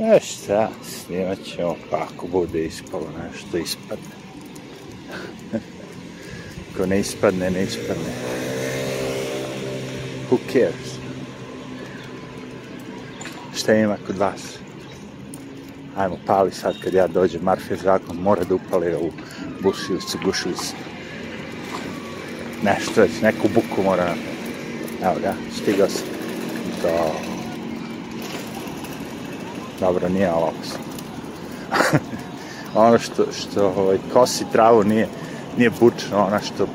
E šta, snimat ćemo, pa ako bude ispalo nešto, ispadne. ako ne ispadne, ne ispadne. Who cares? Šta ima kod vas? Ajmo, pali sad kad ja dođem, Marfev zakon mora da upali u bušilicu, gušilicu. Nešto već, neku buku mora. Evo ga, stigao sam do Dobro, nije aloks. ono što, što ovaj, kosi travu nije, nije bučno, ono što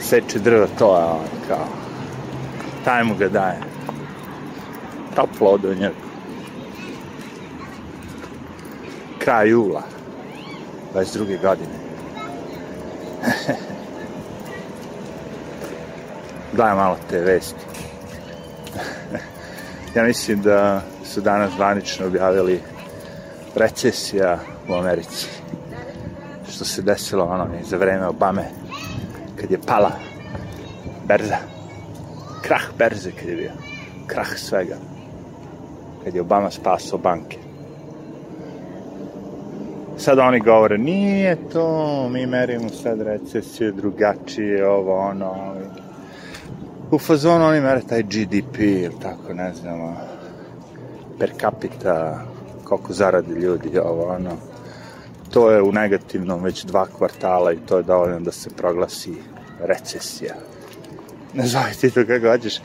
seče drva, to je ono kao, taj mu ga daje. Toplo od njega. Kraj jula, 22. godine. Gledaj malo te vesti. ja mislim da su danas zvanično objavili recesija u Americi. Što se desilo ono i za vreme Obame, kad je pala berza. Krah berze kad je bio. Krah svega. Kad je Obama spasao banke. Sad oni govore, nije to, mi merimo sad recesije, drugačije, ovo, ono, U fazonu oni mere taj GDP ili tako, ne znam, per capita, koliko zarade ljudi, ovo ono. To je u negativnom već dva kvartala i to je dovoljno da se proglasi recesija. Nazove ti to kako hoćeš.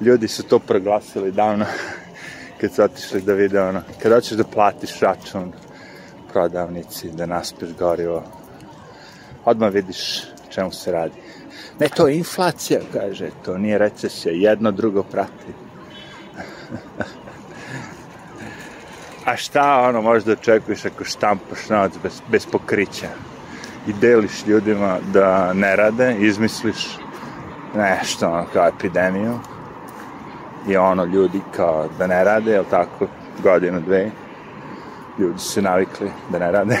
Ljudi su to proglasili davno kad su otišli da vide ono. Kad hoćeš da platiš račun prodavnici, da naspiš gorivo, odmah vidiš čemu se radi. Ne, to je inflacija, kaže, to nije recesija, jedno drugo prati. a šta ono možda očekuješ ako štampaš novac bez, bez pokrića i deliš ljudima da ne rade, izmisliš nešto ono, kao epidemiju i ono ljudi kao da ne rade, jel tako, godinu, dve, ljudi su navikli da ne rade.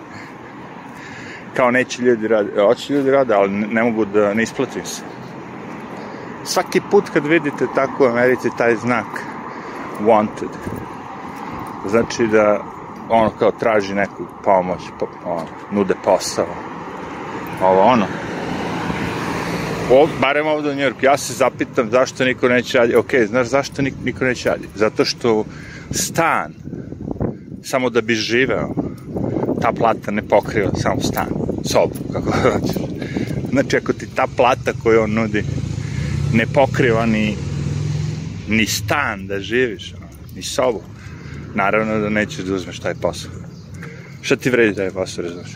kao neće ljudi rade, hoće ljudi rade, ali ne mogu da ne isplatim se. Svaki put kad vidite tako u Americi taj znak wanted, znači da ono kao traži neku pomoć, pa, ono, nude posao, ovo ono. O, barem ovde u Njorku, ja se zapitam zašto niko neće raditi, ok, znaš zašto niko neće raditi? Zato što stan, samo da bi živeo, ta plata ne pokriva samo stan, sobu, kako hoćeš. Znači, ako ti ta plata koju on nudi ne pokriva ni, ni stan da živiš, ni sobu, naravno da nećeš da uzmeš taj posao. Šta ti vredi taj posao, razumeš?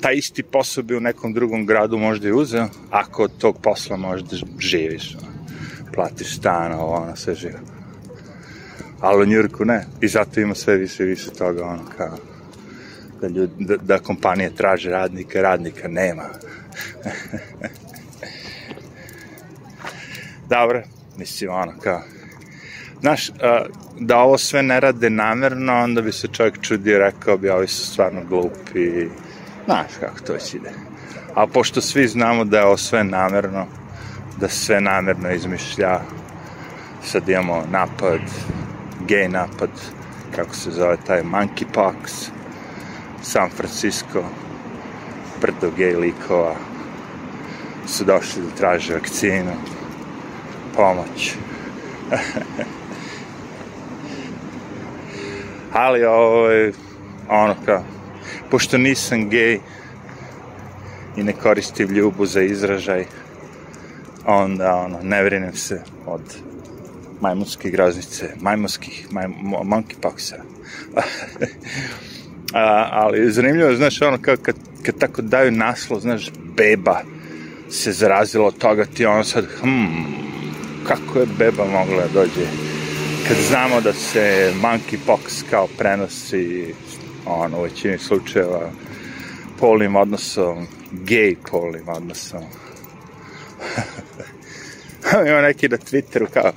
Taj isti posao bi u nekom drugom gradu možda i uzeo, ako od tog posla možda živiš. Platiš stan, ovo, ono, sve živo. Ali u Njurku ne. I zato ima sve više i više toga, ono, kao, da, ljudi, da, da kompanije traže radnika, radnika nema. Dobro, mislim, ono, kao, znaš, da ovo sve ne rade namerno, onda bi se čovjek čudio rekao bi, ovi su stvarno glupi, znaš kako to već ide. A pošto svi znamo da je ovo sve namerno, da sve namerno izmišlja, sad imamo napad, gej napad, kako se zove taj monkeypox, San Francisco, brdo gej likova, su došli da traže vakcinu, pomoć. ali ovaj, ono kao, pošto nisam gej i ne koristim ljubu za izražaj, onda ono, ne brinem se od majmunske groznice, majmunskih, maj, monkeypoxa. A, ali zanimljivo, znaš, ono, kao kad, kad tako daju naslov, znaš, beba se zarazila od toga, ti ono sad, hmm, kako je beba mogla da dođe kad znamo da se monkeypox kao prenosi ono, u većini slučajeva polnim odnosom, gej polnim odnosom. Ima neki na Twitteru kao,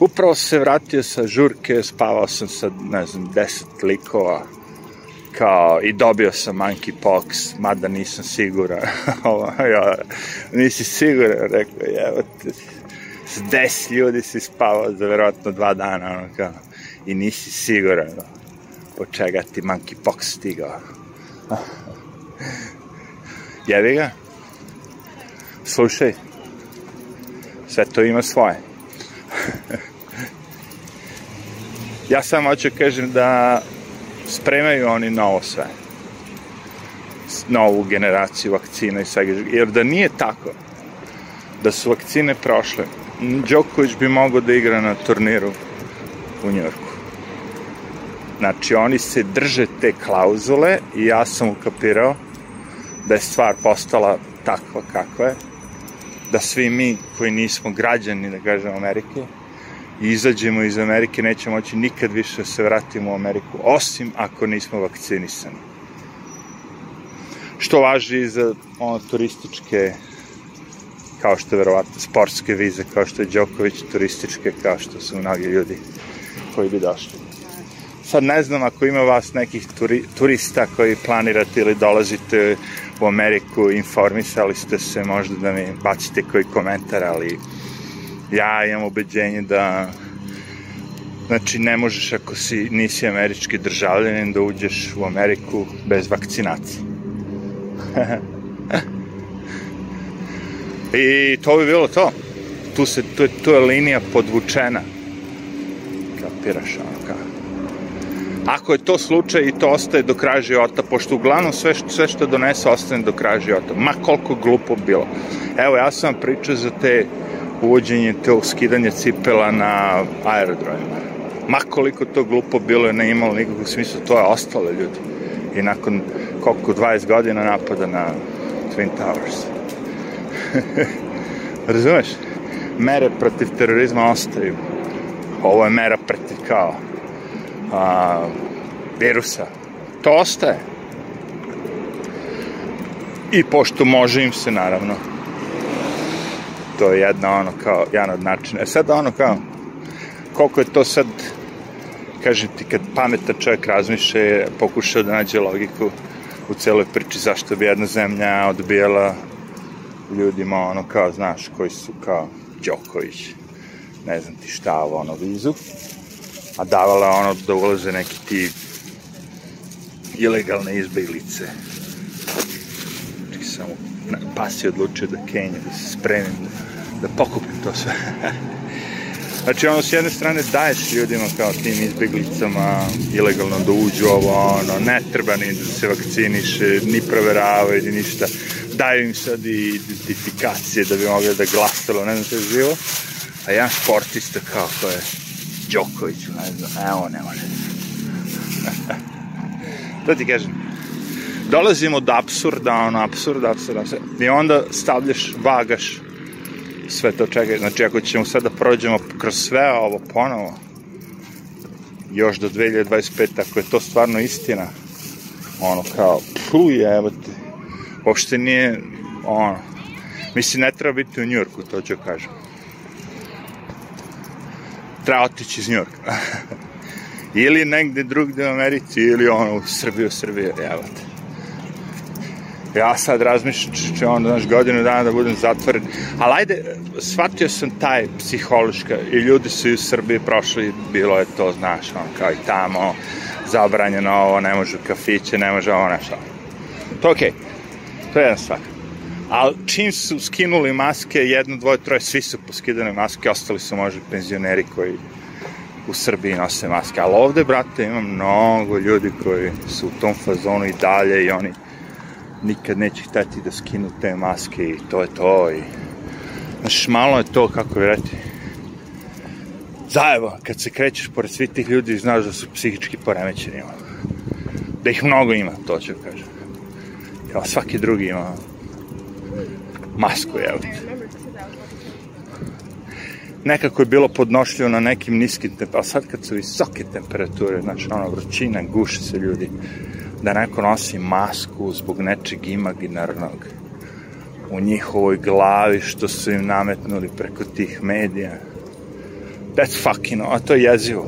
upravo se vratio sa žurke, spavao sam sa, ne znam, deset likova, kao, i dobio sam monkeypox, mada nisam siguran. ja, nisi siguran, rekao, jevate, 10 ljudi si spavao za verovatno dva dana, ono kao, i nisi siguran no, od čega ti monkeypox stigao. Jevi ga, slušaj, sve to ima svoje. ja samo hoću kažem da spremaju oni novo sve novu generaciju vakcina i svega. Jer da nije tako, da su vakcine prošle, Đoković bi mogao da igra na turniru u Njorku. Znači, oni se drže te klauzule i ja sam ukapirao da je stvar postala takva kakva je, da svi mi koji nismo građani, da kažem, Amerike, izađemo iz Amerike, nećemo moći nikad više da se vratimo u Ameriku, osim ako nismo vakcinisani. Što važi i za ono, turističke kao što je verovatno sportske vize, kao što je Đoković, turističke, kao što su mnogi ljudi koji bi došli. Sad ne znam ako ima vas nekih turi, turista koji planirate ili dolazite u Ameriku, informisali ste se možda da mi bacite koji komentar, ali ja imam ubeđenje da Znači, ne možeš ako si, nisi američki državljanin da uđeš u Ameriku bez vakcinacije. I to bi bilo to. Tu, se, tu, tu je linija podvučena. Kapiraš ono kao. Ako je to slučaj i to ostaje do kraja života, pošto uglavnom sve, sve što donese ostane do kraja života, ma koliko glupo bilo. Evo, ja sam pričao za te uvođenje, te skidanje cipela na aerodromima. Ma koliko to glupo bilo je, ne imalo nikakvog smisla, to je ostalo ljudi. I nakon koliko 20 godina napada na Twin Towers. Razumeš? Mere protiv terorizma ostaju. Ovo je mera protiv kao a, virusa. To ostaje. I pošto može im se, naravno. To je jedna ono kao, jedan od načina. E sad ono kao, koliko je to sad, kažem ti, kad pametan čovjek razmišlja, pokušao da nađe logiku u celoj priči zašto bi jedna zemlja odbijala ljudima, ono, kao, znaš, koji su kao Đoković, ne znam ti šta, ono, vizu, a davala ono da ulaze neki ti ilegalne izbilice. Znači, samo, pas je odlučio da Kenja, da se spremim, da, da pokupim to sve. Znači, ono, s jedne strane daješ ljudima kao tim izbjeglicama ilegalno da uđu ovo, ono, ne treba ni da se vakciniše, ni proveravaju, ni ništa. Daju im sad i identifikacije da bi mogli da glasalo, ne znam što je živo. A jedan sportista kao, to je Đoković, ne znam, evo, ne može. to ti kažem, dolazimo do absurda, ono, absurda, absurda, absurda. I onda stavljaš, vagaš, sve to čega, znači ako ćemo sad da prođemo kroz sve ovo ponovo, još do 2025, ako je to stvarno istina, ono kao, pluje, evo te, uopšte nije, ono, mislim, ne treba biti u Njurku, to ću da kažem. Treba otići iz Njurka. ili negde drugde u Americi, ili ono, u Srbiju, Srbiju, evo te ja sad razmišljam će on, znaš, godinu dana da budem zatvoren, ali ajde, shvatio sam taj psihološka i ljudi su i u Srbiji prošli, bilo je to, znaš, on kao i tamo, zabranjeno ovo, ne može kafiće, ne može ovo, nešto. To je okej, okay. to je jedna stvar. Ali čim su skinuli maske, jedno, dvoje, troje, svi su poskidane maske, ostali su možda penzioneri koji u Srbiji nose maske. Ali ovde, brate, imam mnogo ljudi koji su u tom fazonu i dalje i oni nikad neće hteti da skinu te maske i to je to i znaš malo je to kako je reći zajeba kad se krećeš pored svih tih ljudi znaš da su psihički poremećeni da ih mnogo ima to ću da kažem ja, svaki drugi ima masku jel nekako je bilo podnošljivo na nekim niskim temperaturama, a sad kad su visoke temperature, znači ono vrućina, guše se ljudi da neko nosi masku zbog nečeg imaginarnog u njihovoj glavi što su im nametnuli preko tih medija. That's fucking, a to je jezivo.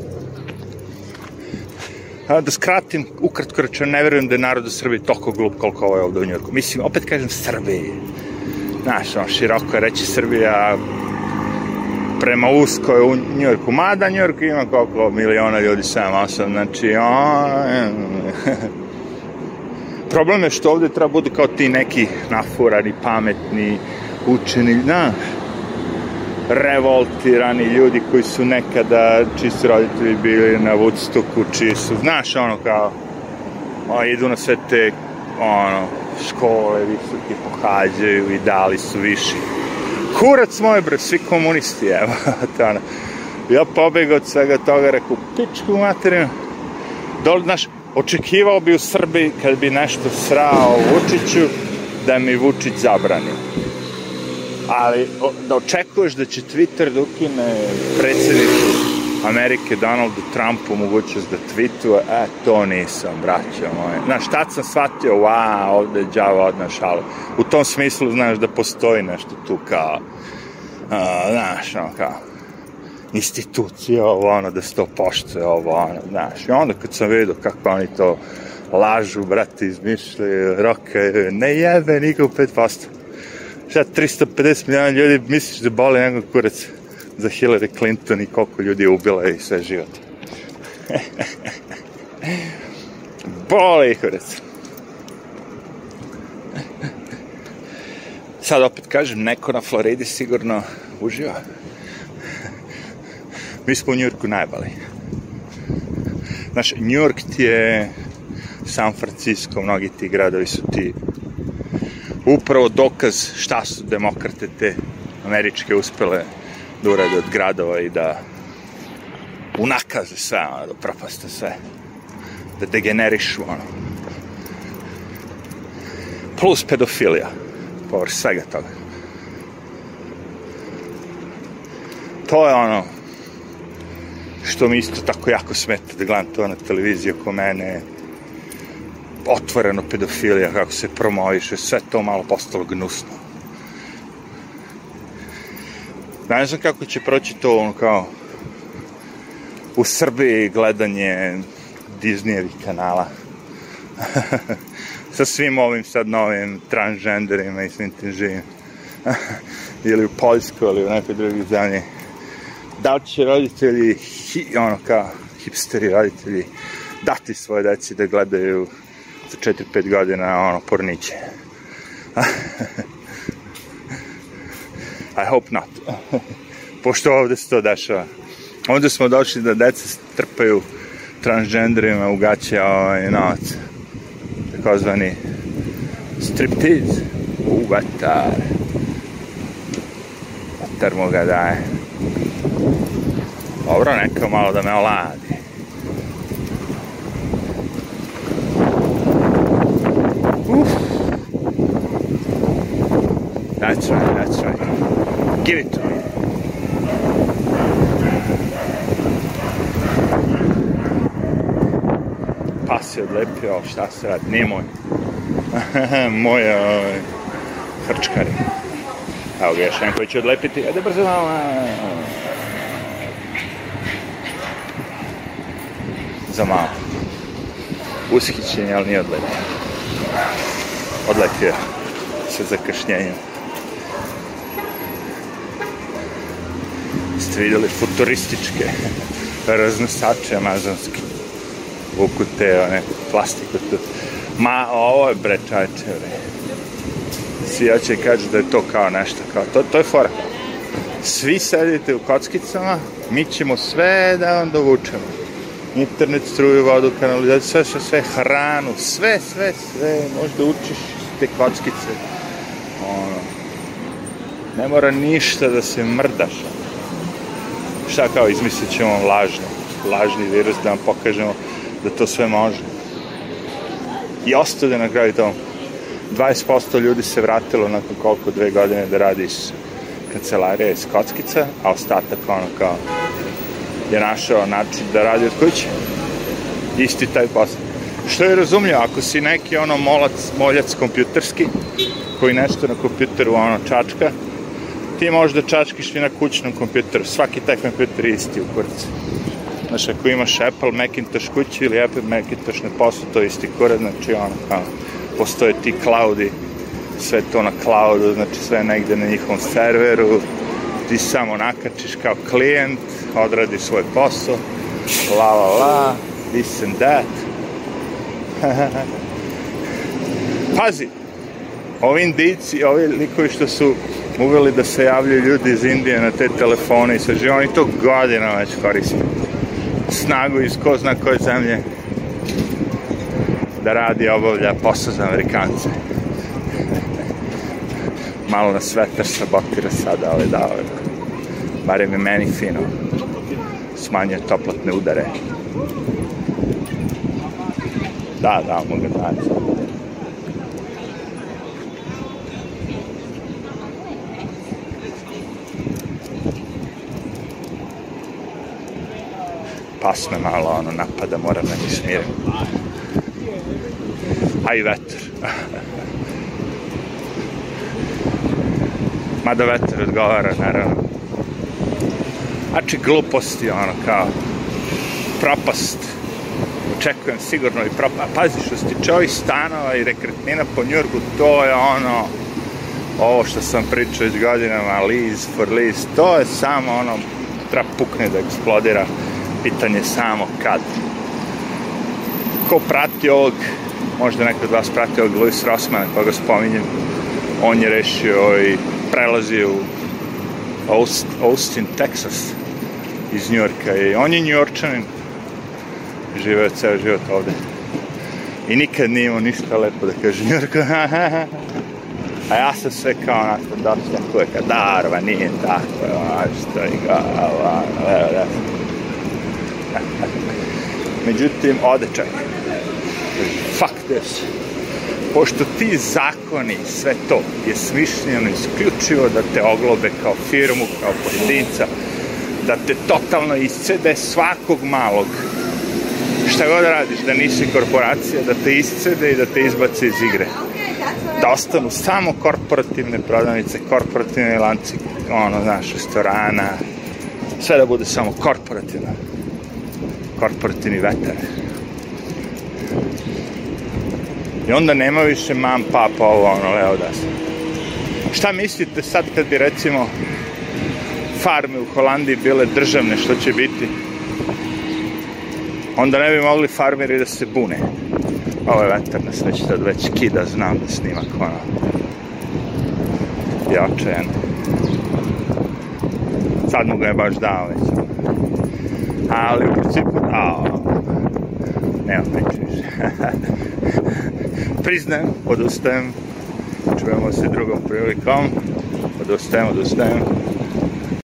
A, da skratim, ukratko rečeno, ne verujem da je narod u Srbiji toliko glup koliko ovo ovaj je ovde u Njorku. Mislim, opet kažem Srbiji. Znaš, on široko je reći Srbija prema uskoj u Njorku. Mada Njorku ima koliko miliona ljudi, 7-8, znači on problem je što ovde treba budu kao ti neki nafurani, pametni, učeni, na, revoltirani ljudi koji su nekada, čiji su roditelji bili na Woodstocku, čiji su, znaš, ono kao, o, idu na sve te, ono, škole visoke pohađaju i dali su viši. Kurac moj, bre, svi komunisti, evo, tana. Ja pobegao od svega toga, rekao, pičku materinu, dole, znaš, Očekivao bi u Srbiji, kad bi nešto srao Vučiću, da mi Vučić zabrani. Ali o, da očekuješ da će Twitter da ukine predsedniku Amerike Donaldu Trumpu mogućnost da tweetuje, e, to nisam, braćo moje. Znaš, tad sam shvatio, wow, ovde je džava odna šala. U tom smislu, znaš, da postoji nešto tu kao, uh, znaš, ono kao, institucija, ovo ono, da se to poštoje, ovo ono, znaš. I onda kad sam vidio kako oni to lažu, brate, izmišljaju, roke, ne jebe nikog 5%. Šta, 350 miliona ljudi misliš da boli nekog kurac za Hillary Clinton i koliko ljudi je ubila i sve život. boli kurac. Sad opet kažem, neko na Floridi sigurno uživa mi smo u Njorku najbali. Znaš, Njork ti je San Francisco, mnogi ti gradovi su ti upravo dokaz šta su demokrate te američke uspele da urade od gradova i da unakaze sve, ono, da propaste sve, da degenerišu, ono. Plus pedofilija, površ svega toga. To je ono, što mi isto tako jako smeta da gledam to na televiziji oko mene, otvoreno pedofilija, kako se promoviše, sve to malo postalo gnusno. Ne znam kako će proći to, ono kao, u Srbiji gledanje Disneyevih kanala. Sa svim ovim sad novim transgenderima i svim tim živim. ili u Poljsku, ili u nekoj drugoj zemlji da li će roditelji, ono kao hipsteri roditelji, dati svoje deci da gledaju za 4-5 godina ono, porniće. I hope not. Pošto ovde se to dešava. Onda smo došli da deca trpaju transgenderima u gaće ovaj, novac. Takozvani striptease. U, vatar. Vatar mu ga daje. Dobro, neka malo da me oladi. Uff. That's right, that's right. Give it to me. Pas je odlepio, šta se radi, nije moj. Moje, ovaj, hrčkari. Evo ga, još neko će odlepiti. Ajde brzo, mama. za malu. Ushićen je, ali nije odletio. Odletio je sa zakašnjenjem. Ste videli futurističke raznosače amazonske. Vuku te, one, plastiku tu. Ma, ovo je bre čačeve. Svi ja kažu da je to kao nešto, kao to, to je fora. Svi sedite u kockicama, mi ćemo sve da vam dovučemo internet, struju, vodu, kanalizaciju, sve, sve, sve, hranu, sve, sve, sve, možda učiš te kockice. Ono, ne mora ništa da se mrdaš. Šta kao, izmislit ćemo lažno, lažni virus da vam pokažemo da to sve može. I da na kraju to, 20% ljudi se vratilo nakon koliko dve godine da radi iz kancelarija iz kockica, a ostatak ono kao je našao način da radi od kuće. Isti taj posao. Što je razumljivo, ako si neki ono molac, moljac kompjuterski, koji nešto na kompjuteru ono čačka, ti da čačkiš i na kućnom kompjuteru. Svaki taj kompjuter je isti u kurcu. Znaš, ako imaš Apple Macintosh kući ili Apple Macintosh na poslu, to je isti kurac, znači ono, kao, postoje ti cloudi, sve to na cloudu, znači sve negde na njihovom serveru, ti samo nakačiš kao klijent, odradi svoj posao, la la la, this and that. Pazi, ovi indici, ovi likovi što su uveli da se javljaju ljudi iz Indije na te telefone i sve živo, oni to godinama već koriste. Snagu iz ko zna koje zemlje da radi obavlja posao za Amerikance malo na svetar sabotira sada, ali da, ali, barem je meni fino. Smanjuje toplotne udare. Da, da, mogu da Pas me malo ono napada, moram da mi smirim. A i vetar. Mada vetar odgovara, naravno. Znači, gluposti, ono, kao, propast. Očekujem sigurno i propast. pazi, što se tiče ovih stanova i rekretnina po Njurgu, to je ono, ovo što sam pričao već godinama, lease for lease, to je samo ono, treba pukne da eksplodira, pitanje samo kad. Ko prati ovog, možda neko od vas prati ovog Louis Rossman, koga spominjem, on je rešio i prelazi u Aust, Austin, Texas iz Njorka i on je njorčanin živeo ceo život ovde i nikad nije imao ništa lepo da kaže Njorku a ja sam sve kao nastav da se tako je kadarva nije tako je što i gava evo da međutim ode čovjek fuck this pošto ti zakoni, sve to je smišljeno isključivo da te oglobe kao firmu, kao pojedinca, da te totalno iscede svakog malog. Šta god radiš, da nisi korporacija, da te iscede i da te izbace iz igre. Da ostanu samo korporativne prodavnice, korporativne lanci, ono, znaš, restorana, sve da bude samo korporativno. Korporativni veter. I onda nema više mam, papa, ovo, ono, levo, desno. Da Šta mislite sad kad bi, recimo, farme u Holandiji bile državne, što će biti? Onda ne bi mogli farmeri da se bune. Ovo je vetar nas već sad već kida, znam da snima kona. jače, Sad mu ga je baš dao već. Ali u principu, a, nema priče više. priznajem, odustajem. Čujemo se drugom prilikom. Odustajem, odustajem.